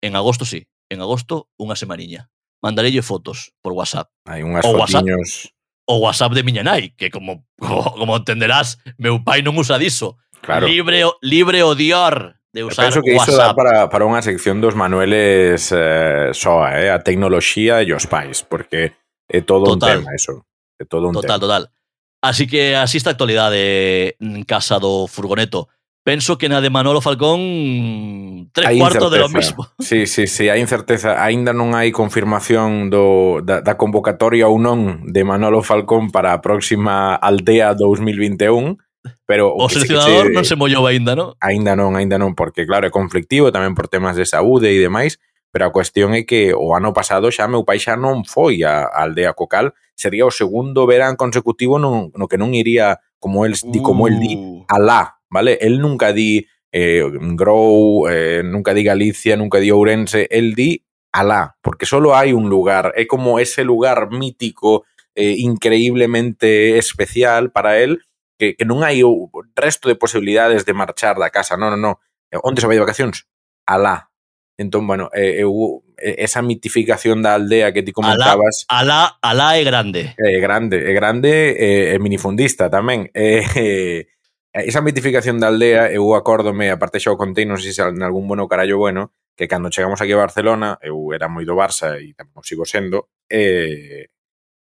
en agosto sí, en agosto unha semaniña. Mandarelle fotos por WhatsApp. Hai unhas o fotiños... O WhatsApp de miña nai, que como, <laughs> como, como entenderás, meu pai non usa diso. Claro. Libre, libre odiar de usar Penso que WhatsApp. iso dá para, para unha sección dos Manueles eh, soa, eh, a tecnoloxía e os pais, porque é todo total. un tema eso. É todo un total, tema. total. Así que así está a actualidade en casa do furgoneto. Penso que na de Manolo Falcón tres hai cuartos de lo mismo. <laughs> Sí, sí, sí, hai incerteza. Ainda non hai confirmación do, da, da convocatoria ou non de Manolo Falcón para a próxima aldea 2021, Pero o se non se mollou aínda, non? Aínda non, aínda non, porque claro, é conflictivo tamén por temas de saúde e demais, pero a cuestión é que o ano pasado xa meu pai xa non foi a, a aldea cocal, sería o segundo verán consecutivo non, no que non iría como el, uh. como el di alá, vale? El nunca di eh, Grou, eh, nunca di Galicia, nunca di Ourense, el di alá, porque solo hai un lugar, é como ese lugar mítico, eh, increíblemente especial para él que, que non hai o resto de posibilidades de marchar da casa, non, non, non. Onde se vai de vacacións? Alá. Entón, bueno, eh, eu, esa mitificación da aldea que ti comentabas... Alá, alá, alá é grande. É grande, é grande e, e minifundista tamén. Eh, é, esa mitificación da aldea, eu acórdome, aparte xa o contei, non sei se en algún bueno carallo bueno, que cando chegamos aquí a Barcelona, eu era moi do Barça e tamén sigo sendo, eh,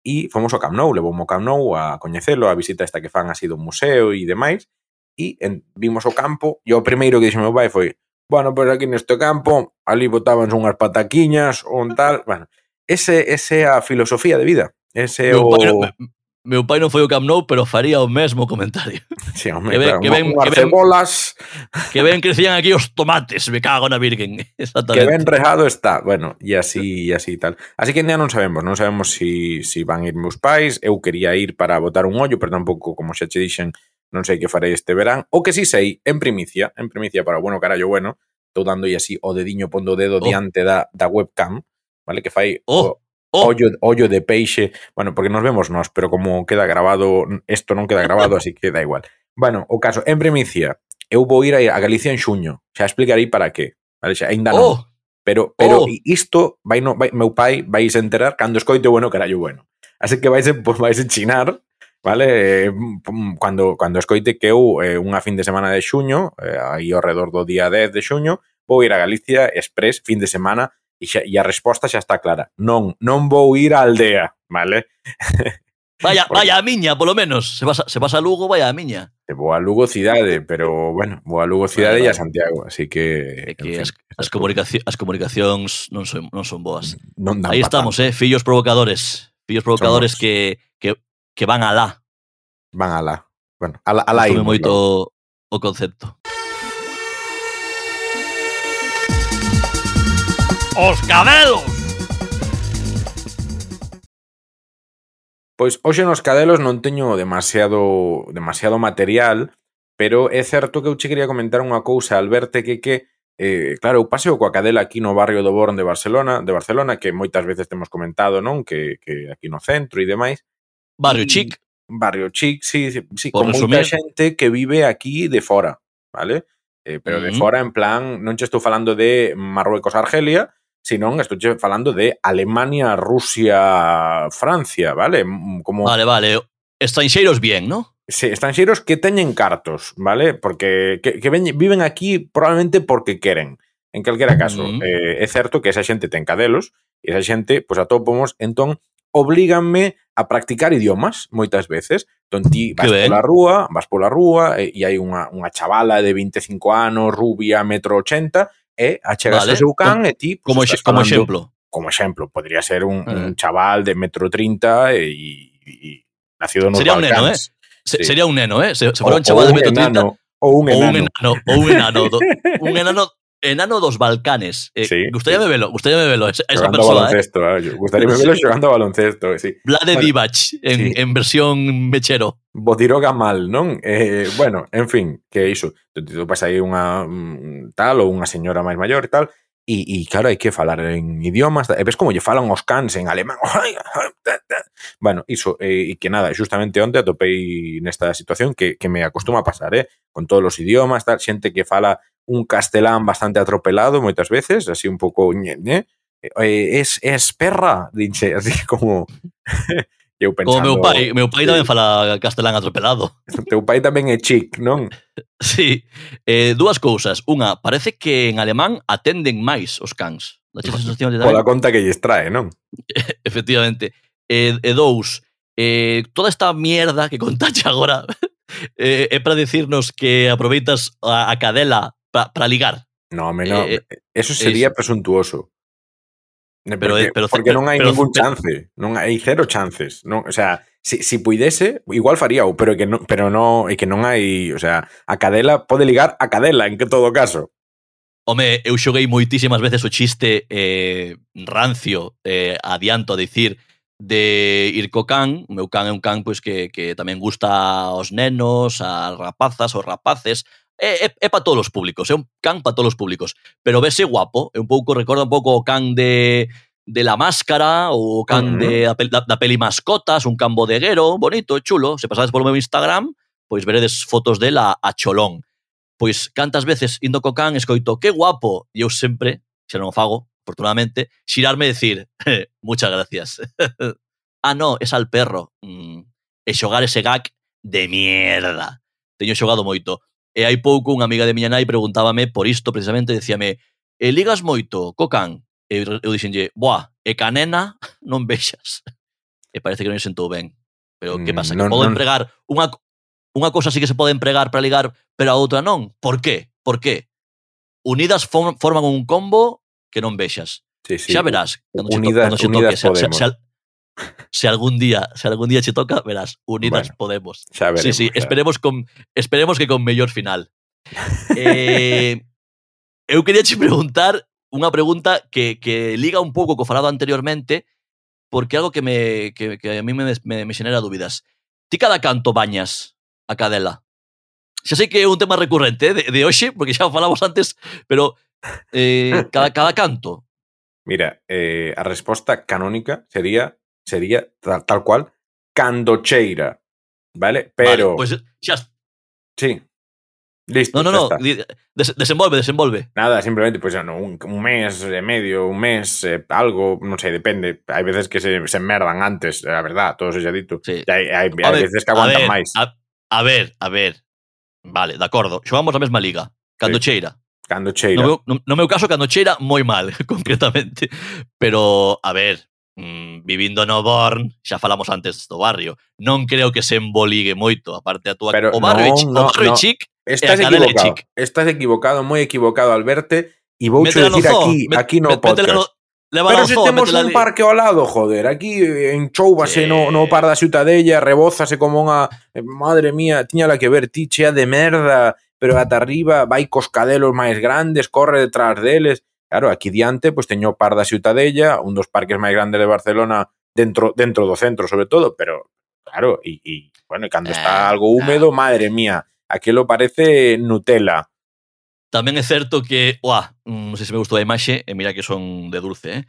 e fomos ao Camp Nou, levou ao Camp Nou a coñecelo, a visita esta que fan así do museo e demais, e en, vimos o campo, e o primeiro que dixo meu pai foi, bueno, pois pues aquí neste campo, ali botábanse unhas pataquiñas, un tal, bueno, ese, ese é a filosofía de vida, ese é o... Pai, Meu pai non foi o Camp Nou, pero faría o mesmo comentario. <laughs> Sí, hombre, que ben, claro, que ben, que ben, cebolas. Que ben crecían aquí os tomates, me cago na virgen. <laughs> Exactamente. Que ben rejado está. Bueno, e así e así tal. Así que ainda non sabemos, non sabemos si, si van ir meus pais. Eu quería ir para botar un ollo, pero tampouco, como xa che dixen, non sei que farei este verán. O que si sí sei, en primicia, en primicia para bueno, carallo, bueno, estou dando e así o dediño pondo o dedo oh. diante da, da webcam, vale? Que fai oh. o, Oh. Ollo, ollo de peixe, bueno, porque nos vemos nós, pero como queda grabado, isto non queda grabado, así que da igual. Bueno, o caso, en primicia, eu vou ir a Galicia en xuño, xa explicarei para qué, vale, xa, ainda non. Oh. Pero, pero oh. isto, vai no, vai, meu pai vais enterar cando escoite o bueno carallo bueno. Así que vais, pues, vais a chinar, vale? Mm, mm, cando, cando escoite que eu eh, unha fin de semana de xuño, eh, aí ao redor do día 10 de xuño, vou ir a Galicia Express fin de semana E, xa, e a resposta xa está clara. Non, non vou ir á aldea, vale? <laughs> Vaya, Porque... vaya a miña, polo menos. Se vas, a, se vas a Lugo, vaya a miña. Vou a Lugo cidade, pero, bueno, vou a Lugo cidade claro, e a Santiago, así que... É que en fin, as, as, comunicaci as comunicacións non son, non son boas. Non Aí estamos, eh, fillos provocadores. Fillos provocadores Somos... que, que, que van alá. Van alá. Bueno, alá, alá imos, moito o concepto. os cadelos. Pois hoxe nos cadelos non teño demasiado demasiado material, pero é certo que eu che quería comentar unha cousa, Alberto, que que eh, claro, eu paseo coa cadela aquí no barrio do Born de Barcelona, de Barcelona, que moitas veces temos comentado, non? Que, que aquí no centro e demais. Barrio chic. Barrio chic, sí, sí, sí con resumir. moita xente que vive aquí de fora, vale? Eh, pero uh -huh. de mm. fora, en plan, non che estou falando de Marruecos-Argelia, Senón estoche falando de Alemania, Rusia, Francia, vale? Como... Vale, vale. Estranxeiros bien, ¿no? Sí, estranxeiros que teñen cartos, vale? Porque que, que ven, viven aquí probablemente porque queren. En calquera caso, mm. eh, é certo que esa xente ten cadelos, e esa xente, pois pues, atópomos, entón, oblíganme a practicar idiomas moitas veces. Entón ti vas Qué pola ben. rúa, vas pola rúa e, e hai unha, unha chavala de 25 anos, rubia, metro 80, e achegas vale. o seu can como, e ti... Pues, como, falando, como exemplo. Como exemplo, podría ser un, mm. un chaval de metro 30 e, e nacido no Sería Balcans. un neno, eh? Se, sí. Sería un neno, eh? Se, se o, un chaval de metro 30... Ou un enano. Ou un enano. Ou un <laughs> enano. un enano enano dos Balcanes. Eh, sí, gustaría sí. verlo, gustaríame gustaría esa, esa persona. Baloncesto, eh. eh gustaría verlo <laughs> xogando sí. a baloncesto, eh, sí. Vlade bueno, Divac, en, en, versión mechero. Botiroga mal, non? Eh, bueno, en fin, que iso. Tú pasa aí unha mm, tal ou unha señora máis maior e tal, E, e claro, hai que falar en idiomas, e ves como lle falan os cans en alemán. <laughs> Bueno, iso, e, e que nada, justamente onte atopei nesta situación que, que me acostuma a pasar, eh? con todos os idiomas, tal, xente que fala un castelán bastante atropelado moitas veces, así un pouco ñe, eh, es, es perra, dinche, <laughs> así como <laughs> eu pensando... Como meu pai, meu pai tamén eh, fala castelán atropelado. <laughs> Teu pai tamén é chic, non? sí. Eh, dúas cousas. Unha, parece que en alemán atenden máis os cans. Pola conta que lles trae, non? Efectivamente. E, e dous, eh, toda esta mierda que contache agora eh, é para dicirnos que aproveitas a, a cadela para, para ligar. No, home, no. Eh, eso sería eso. presuntuoso. Porque, pero, pero, porque non hai pero, ningún chance, non hai cero chances, non, o sea, se si, si puidese, igual faría, pero que non, pero no, e que non hai, o sea, a cadela pode ligar a cadela en que todo caso. Home, eu xoguei moitísimas veces o chiste eh, rancio, eh, adianto a dicir, de ir co can, o meu can é un can pois, que, que tamén gusta aos nenos, ás rapazas, aos rapaces, é, é, é para todos os públicos, é un can para todos os públicos, pero vese guapo, é un pouco recorda un pouco o can de de la máscara ou o can uh -huh. de da, peli, da peli Mascotas, un can bodeguero, bonito, chulo, se pasades polo meu Instagram, pois veredes fotos dela a cholón. Pois cantas veces indo co can escoito, que guapo, e eu sempre, se non o fago, afortunadamente, xirarme e decir, muchas gracias. <laughs> ah, no, es al perro. Mm. E xogar ese gag de mierda. Teño xogado moito. E hai pouco unha amiga de miña nai preguntábame por isto precisamente, decíame, e ligas moito, cocan? E eu dixenlle, boa, e canena <laughs> non vexas. E parece que non sentou ben. Pero que pasa? Que mm, non, podo non... empregar unha, unha cosa sí que se pode empregar para ligar, pero a outra non. Por qué? Por qué? Unidas forman un combo que non vexas. Sí, sí. Xa verás. Cando unidas, se to, cando se toque, podemos. Se, se, <laughs> se algún día, se algún día che toca, verás, Unidas bueno, Podemos. Xa veremos, sí, sí, esperemos con esperemos que con mellor final. eh, <laughs> eu quería che preguntar unha pregunta que, que liga un pouco co falado anteriormente, porque algo que me que, que a mí me, me, me xenera dúbidas. Ti cada canto bañas a cadela? Xa sei que é un tema recurrente eh, de, de hoxe, porque xa falamos antes, pero eh, cada, cada canto. Mira, eh, a resposta canónica sería sería tal, tal cual Candocheira, vale? Pero... Vale, pues xa... Sí. Listo. No, no, no, Des desenvolve, desenvolve. Nada, simplemente, pues ya no, un, un mes e medio, un mes, eh, algo, non sei, depende. Hai veces que se, se merdan antes, a verdad, todo eso xa dito. Sí. Hai, hai, a hai ver, veces que aguantan a ver, máis. A, a ver, a ver. Vale, de acordo. Xogamos a mesma liga. Candocheira. Sí. Candocheira. No meu, no, no meu caso, Candocheira moi mal, <laughs> concretamente. Pero, a ver, mm, vivindo no Born, xa falamos antes do barrio, non creo que se emboligue moito, aparte a túa Pero o barrio, no, no, o barrio no. chic, Estás e equivocado, chic. estás equivocado, moi equivocado al verte e vou dicir aquí, met, aquí no met, podcast. No, Pero se zoo, temos un parque ao lado, joder, aquí enchoubase sí. no, no par da ciutadella, rebózase como unha... Eh, madre mía, tiñala que ver ti chea de merda, pero ata arriba vai cos cadelos máis grandes, corre detrás deles. Claro, aquí diante, pois teño par da Ciutadella, un dos parques máis grandes de Barcelona, dentro dentro do centro, sobre todo, pero claro, e, e bueno, e cando está Eh, algo húmedo, madre mía, aquilo parece Nutella. Tamén é certo que, uah, non sei se me gustou a imaxe, e mira que son de dulce, eh?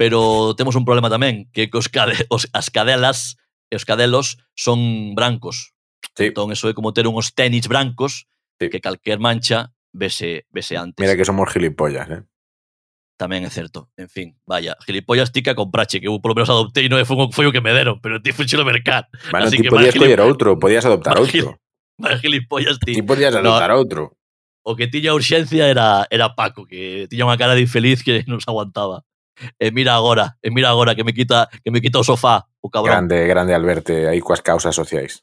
pero temos un problema tamén, que, que os cade, <laughs> os, as cadelas e os cadelos son brancos. Sí. Entón, eso é como ter uns tenis brancos Sí. que calquer mancha vese, vese antes. Mira que somos gilipollas, eh. Tamén é certo. En fin, vaya, gilipollas tica con comprache, que eu polo menos adoptei non foi, foi o que me deron, pero ti fuxe no mercado. Bueno, Así ti que podías coller outro, podías adoptar outro. Máis gilipollas ti. Ti podías adoptar no, outro. O que tiña urxencia era, era Paco, que tiña unha cara de infeliz que non se aguantaba. E mira agora, e eh, mira agora que me quita que me quita o sofá, o cabrón. Grande, grande Alberto, aí coas causas sociais.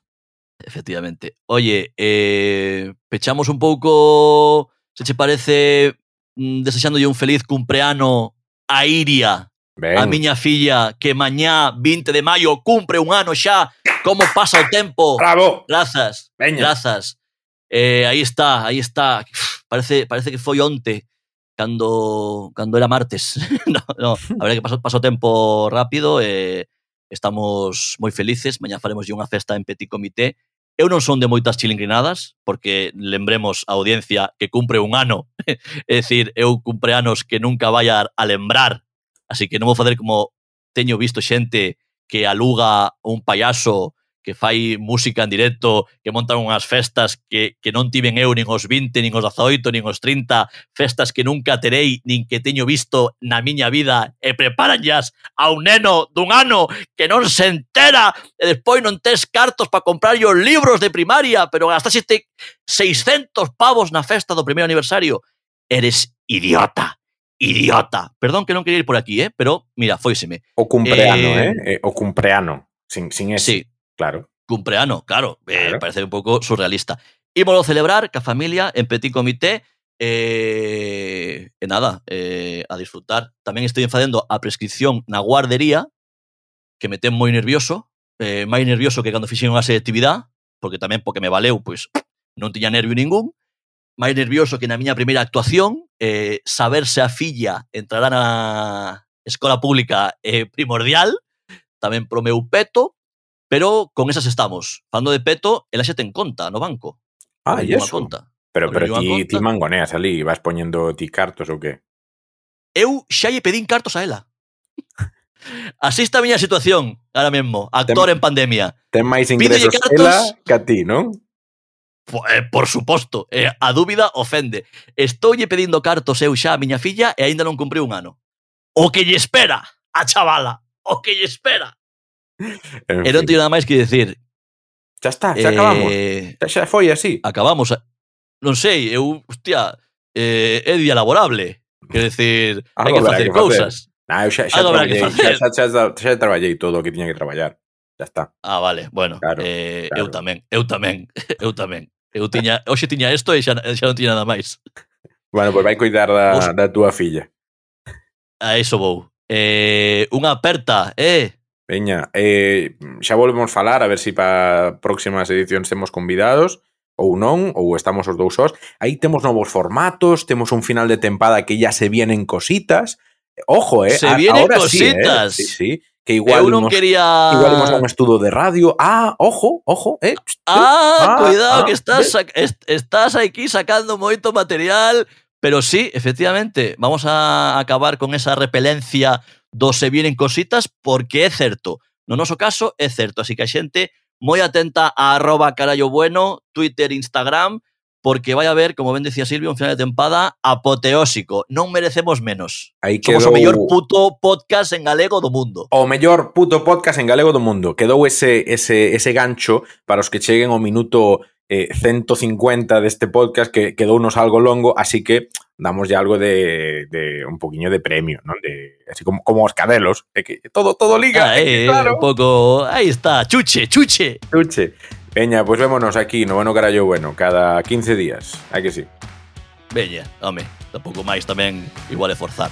Efectivamente. Oye, eh, pechamos un pouco, se che parece Mm, desexándolle un feliz cumpleano a Iria, Ben. A miña filla que mañá 20 de maio cumpre un ano xa como pasa o tempo. Bravo. Grazas. Veña. Grazas. Eh, aí está, aí está. Parece parece que foi onte cando cando era martes. <laughs> no, no, a verdade que pasou pasou tempo rápido e eh, estamos moi felices. Mañá faremos unha festa en Petit Comité Eu non son de moitas chilingrinadas, porque lembremos a audiencia que cumpre un ano, <laughs> é dicir, eu cumpre anos que nunca vai a, a lembrar, así que non vou fazer como teño visto xente que aluga un payaso que fai música en directo, que montan unhas festas que, que non tiven eu nin os 20, nin os 18, nin os 30, festas que nunca terei nin que teño visto na miña vida, e preparanllas a un neno dun ano que non se entera e despois non tes cartos para comprarlle os libros de primaria, pero gastaste 600 pavos na festa do primeiro aniversario. Eres idiota idiota. Perdón que non quería ir por aquí, eh, pero mira, foiseme. O cumpreano, eh, eh, eh o cumpreano, sin sin ese. Sí. Claro. Cumpleano, claro. claro. Eh, parece un poco surrealista. Ímolo celebrar, ca familia, en petit comité, eh, e nada, eh, a disfrutar. Tamén estoy enfadendo a prescripción na guardería, que me ten moi nervioso, eh, máis nervioso que cando fixeron a selectividade, porque tamén porque me valeu, pois non tiña nervio ningún, máis nervioso que na miña primeira actuación, eh, saber se a filla entrará na escola pública é eh, primordial, tamén pro meu peto, Pero con esas estamos. Fando de peto, ela xa ten conta no banco. Ah, e eso. Conta. Pero, pero ti, ti mangoneas ali, vas poñendo ti cartos ou qué? Eu xa lle pedín cartos a ela. <laughs> Así está a miña situación ahora mesmo, actor ten, en pandemia. Ten máis ingresos cartos, ela que a ti, non? Por, eh, por suposto, eh, a dúbida ofende. Estoulle pedindo cartos eu xa a miña filla e aínda non cumpriu un ano. O que lle espera a chavala, o que lle espera en e non teño nada máis que dicir. Xa está, xa eh, acabamos. Xa, xa foi así. Acabamos. A... Non sei, eu, hostia, eh, é día laborable. Quer decir, hai que facer cousas. Nah, eu xa, xa, traballei, xa, xa, xa, xa, xa traballei todo o que tiña que traballar. Xa está. Ah, vale, bueno. Claro, eh, claro. Eu tamén, eu tamén, <laughs> eu tamén. Eu tiña, hoxe tiña isto e xa, xa non tiña nada máis. Bueno, pois vai cuidar da, Os... da túa filla. A iso vou. Eh, unha aperta, eh? Veña, eh, xa volvemos falar a ver se si para próximas edicións temos convidados ou non, ou estamos os dous sós. Aí temos novos formatos, temos un final de tempada que ya se vienen cositas. Ojo, eh, Se a- vienen ahora cositas. Sí, eh, sí, sí, que igual eu non nos, quería... igual un estudo de radio. Ah, ojo, ojo, eh. Ah, Ah, cuidado ah, que estás, sac- est- estás aquí sacando moito material, pero sí, efectivamente, vamos a acabar con esa repelencia do se vienen cositas porque é certo. No noso caso é certo, así que a xente moi atenta a arroba carallo bueno, Twitter, Instagram, porque vai a ver, como ben decía Silvio, un final de tempada apoteósico. Non merecemos menos. Aí quedou... Somos o mellor puto podcast en galego do mundo. O mellor puto podcast en galego do mundo. Quedou ese, ese, ese gancho para os que cheguen ao minuto eh, 150 deste podcast que quedounos algo longo, así que damos ya algo de, de un poquinho de premio, non? De, así como, como que todo todo liga, Aí, claro. un pouco... Aí está, chuche, chuche. Veña, pois pues vémonos aquí no Bueno Carallo Bueno cada 15 días. Hai que sí. Veña, home, tampouco máis tamén igual é forzar.